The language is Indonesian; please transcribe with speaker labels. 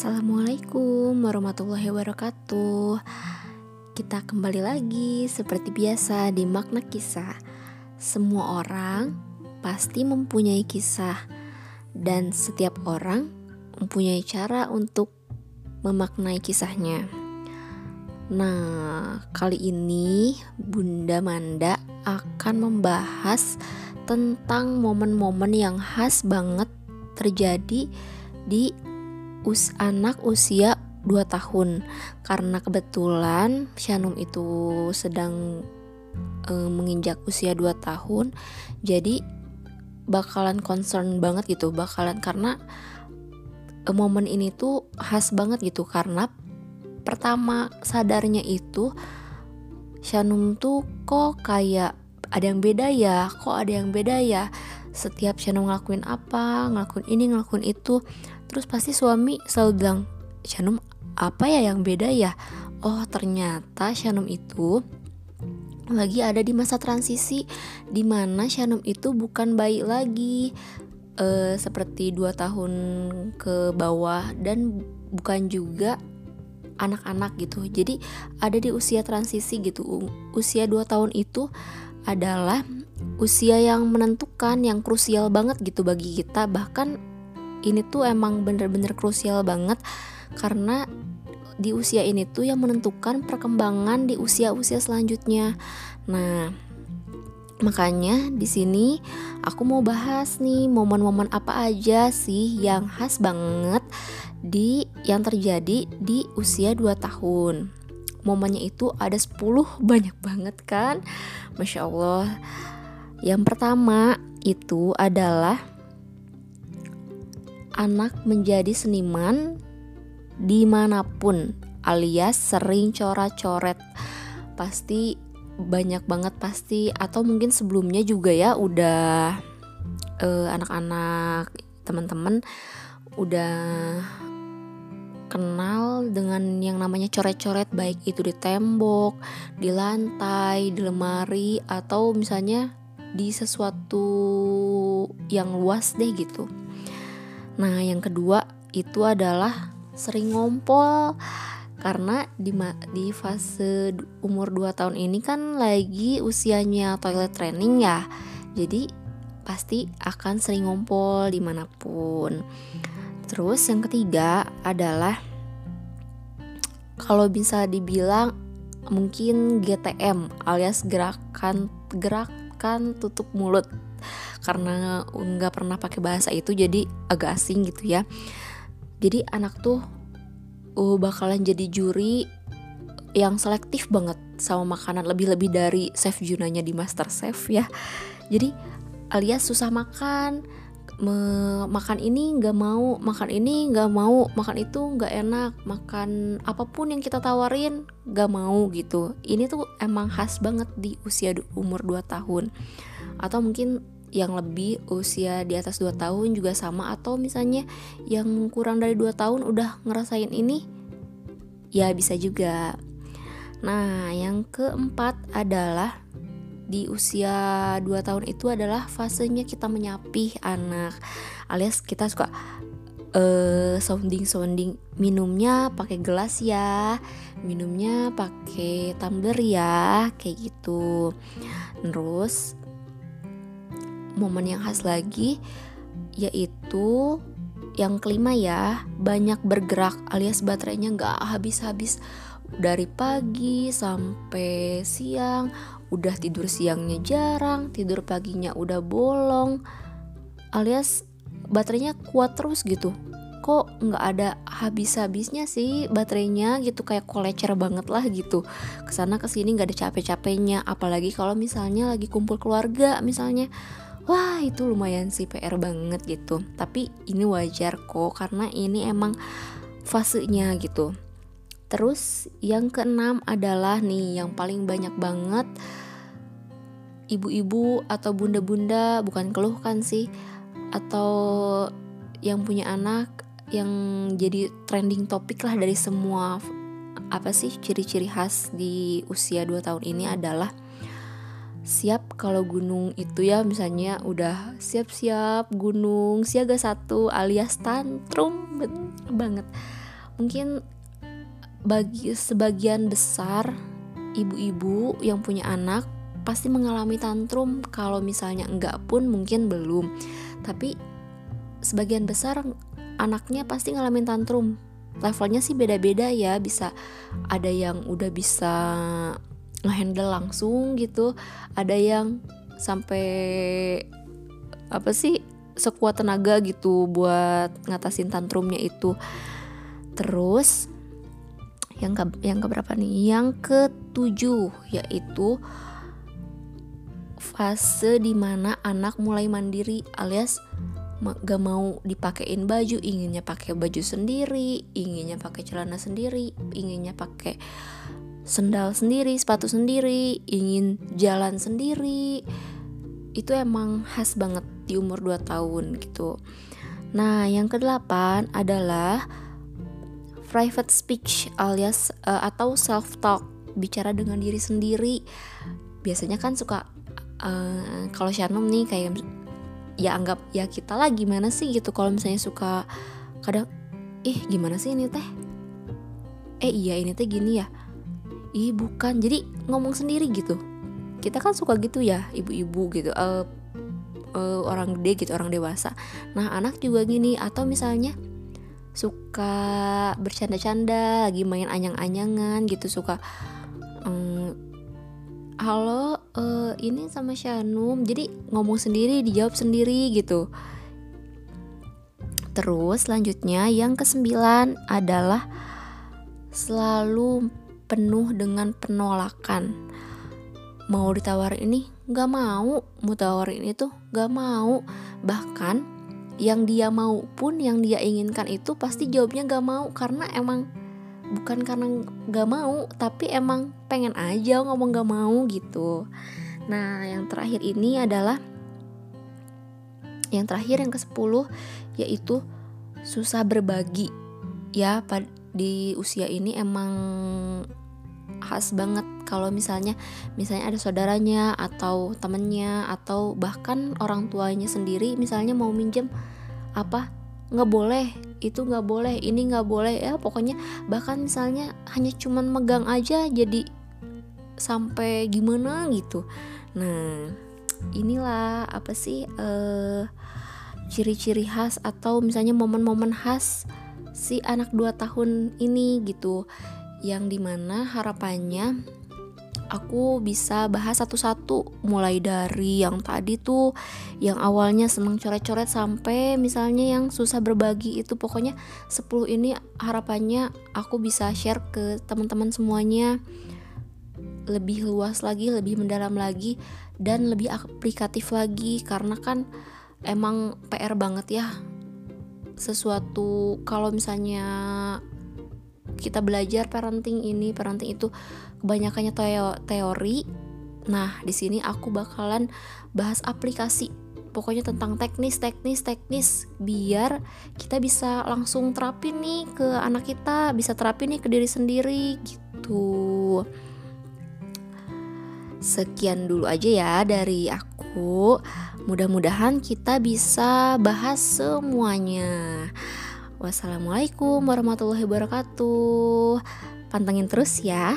Speaker 1: Assalamualaikum warahmatullahi wabarakatuh. Kita kembali lagi seperti biasa di makna kisah. Semua orang pasti mempunyai kisah Dan setiap orang mempunyai cara untuk memaknai kisahnya. Nah, kali ini Bunda Manda akan membahas tentang momen-momen yang khas banget terjadi di us anak usia 2 tahun. Karena kebetulan Shanum itu sedang e, menginjak usia 2 tahun jadi bakalan concern banget gitu bakalan karena e, momen ini tuh khas banget gitu. Karena pertama sadarnya itu Shanum tuh kok kayak ada yang beda ya kok ada yang beda ya? Setiap Shanum ngelakuin apa ngelakuin ini ngelakuin itu Terus pasti suami selalu bilang, Shanum apa ya yang beda ya? Oh ternyata Shanum itu lagi ada di masa transisi di mana Shanum itu bukan bayi lagi uh, seperti dua tahun ke bawah dan bukan juga anak-anak gitu. Jadi ada di usia transisi gitu. Usia 2 tahun itu adalah usia yang menentukan, yang krusial banget gitu bagi kita. Bahkan ini tuh emang bener-bener krusial banget karena di usia ini tuh yang menentukan perkembangan di usia-usia selanjutnya. Nah, makanya di sini aku mau bahas nih momen-momen apa aja sih yang khas banget di yang terjadi di usia 2 tahun. Momennya itu ada 10 banyak banget kan? Masya Allah. Yang pertama itu adalah anak menjadi seniman di mana pun alias sering coret-coret pasti banyak banget pasti atau mungkin sebelumnya juga ya udah uh, anak-anak teman-teman udah kenal dengan yang namanya coret-coret baik itu di tembok, di lantai, di lemari atau misalnya di sesuatu yang luas deh gitu. Nah, yang kedua itu adalah sering ngompol karena di di fase umur 2 tahun ini kan lagi usianya toilet training ya. Jadi pasti akan sering ngompol di mana pun. Terus yang ketiga adalah kalau bisa dibilang mungkin GTM alias gerakan gerakan tutup mulut karena nggak pernah pakai bahasa itu jadi agak asing gitu ya. Jadi anak tuh uh, bakalan jadi juri yang selektif banget sama makanan lebih-lebih dari chef Junanya di Master Chef ya. Jadi alias susah makan me makan ini nggak mau makan ini nggak mau makan itu nggak enak makan apa pun yang kita tawarin nggak mau gitu. Ini tuh emang khas banget di usia umur 2 tahun. Atau mungkin yang lebih usia di atas 2 tahun juga sama atau misalnya yang kurang dari 2 tahun udah ngerasain ini ya bisa juga. Nah yang keempat adalah di usia 2 tahun itu adalah fasenya kita menyapih anak alias kita suka uh, sounding sounding minumnya pakai gelas ya minumnya pakai tumbler ya kayak gitu. Terus momen yang khas lagi yaitu yang kelima ya banyak bergerak alias baterainya nggak habis-habis. Dari pagi sampai siang udah tidur siangnya jarang tidur paginya udah bolong alias baterainya kuat terus gitu. Kok nggak ada habis-habisnya sih baterainya gitu kayak kolecer banget lah gitu. Ke sana ke sini nggak ada capek-capeknya apalagi kalau misalnya lagi kumpul keluarga misalnya wah itu lumayan sih PR banget gitu. Tapi ini wajar kok karena ini emang fasenya gitu. Terus yang keenam adalah nih yang paling banyak banget ibu-ibu atau bunda-bunda bukan keluh kan sih atau yang punya anak yang jadi trending topik lah dari semua apa sih ciri-ciri khas di usia 2 tahun ini adalah siap kalau gunung itu ya misalnya udah siap-siap gunung siaga satu alias tantrum. Banget. Mungkin bagi sebagian besar ibu-ibu yang punya anak pasti mengalami tantrum. Kalau misalnya enggak pun mungkin belum. Tapi sebagian besar anaknya pasti ngalamin tantrum. Levelnya sih beda-beda ya bisa ada yang udah bisa ngehandle langsung gitu. Ada yang sampai apa sih sekuat tenaga gitu buat ngatasin tantrumnya itu. Terus yang ke yang keberapa nih? Yang ketujuh yaitu fase di mana anak mulai mandiri alias gak mau dipakein baju. Inginnya pakai baju sendiri inginnya pakai celana sendiri inginnya pakai sendal sendiri sepatu sendiri ingin jalan sendiri. Itu emang khas banget di umur 2 tahun gitu. Nah yang kedelapan adalah private speech alias uh, atau self talk bicara dengan diri sendiri. Biasanya kan suka uh, kalau Shanum nih kayak ya anggap ya kita lah gimana sih gitu. Kalau misalnya suka kadang ih gimana sih ini teh? Eh iya ini teh gini ya ih bukan. Jadi ngomong sendiri gitu. Kita kan suka gitu ya ibu-ibu gitu uh, uh, orang gede gitu orang dewasa. Nah anak juga gini. Atau misalnya suka bercanda-canda lagi main anyang-anyangan gitu suka um, halo uh, ini sama Shanum. Jadi ngomong sendiri dijawab sendiri gitu. Terus selanjutnya yang kesembilan adalah selalu penuh dengan penolakan. Mau ditawarin ini nggak mau. Mau tawarin itu nggak mau. Bahkan yang dia mau pun yang dia inginkan itu pasti jawabnya gak mau. Karena emang bukan karena gak mau tapi emang pengen aja ngomong gak mau gitu. Nah yang terakhir ini adalah yang terakhir yang ke 10 yaitu susah berbagi. Ya di usia ini emang khas banget. Kalau misalnya misalnya ada saudaranya atau temennya atau bahkan orang tuanya sendiri misalnya mau minjem apa nggak boleh itu nggak boleh ini nggak boleh ya pokoknya bahkan misalnya hanya cuman megang aja jadi sampai gimana gitu. Nah inilah apa sih uh, ciri-ciri khas atau misalnya momen-momen khas si anak 2 tahun ini gitu yang di mana harapannya aku bisa bahas satu-satu. Mulai dari yang tadi tuh yang awalnya seneng coret-coret sampai misalnya yang susah berbagi itu. Pokoknya 10 ini harapannya aku bisa share ke teman-teman semuanya. Lebih luas lagi, lebih mendalam lagi dan lebih aplikatif lagi. Karena kan emang PR banget ya. Sesuatu kalau misalnya kita belajar parenting ini parenting itu kebanyakannya teori. Nah di sini aku bakalan bahas aplikasi pokoknya tentang teknis teknis teknis biar kita bisa langsung terapin nih ke anak kita bisa terapin nih ke diri sendiri gitu. Sekian dulu aja ya dari aku. Mudah-mudahan kita bisa bahas semuanya Wassalamualaikum warahmatullahi wabarakatuh. Pantengin terus ya.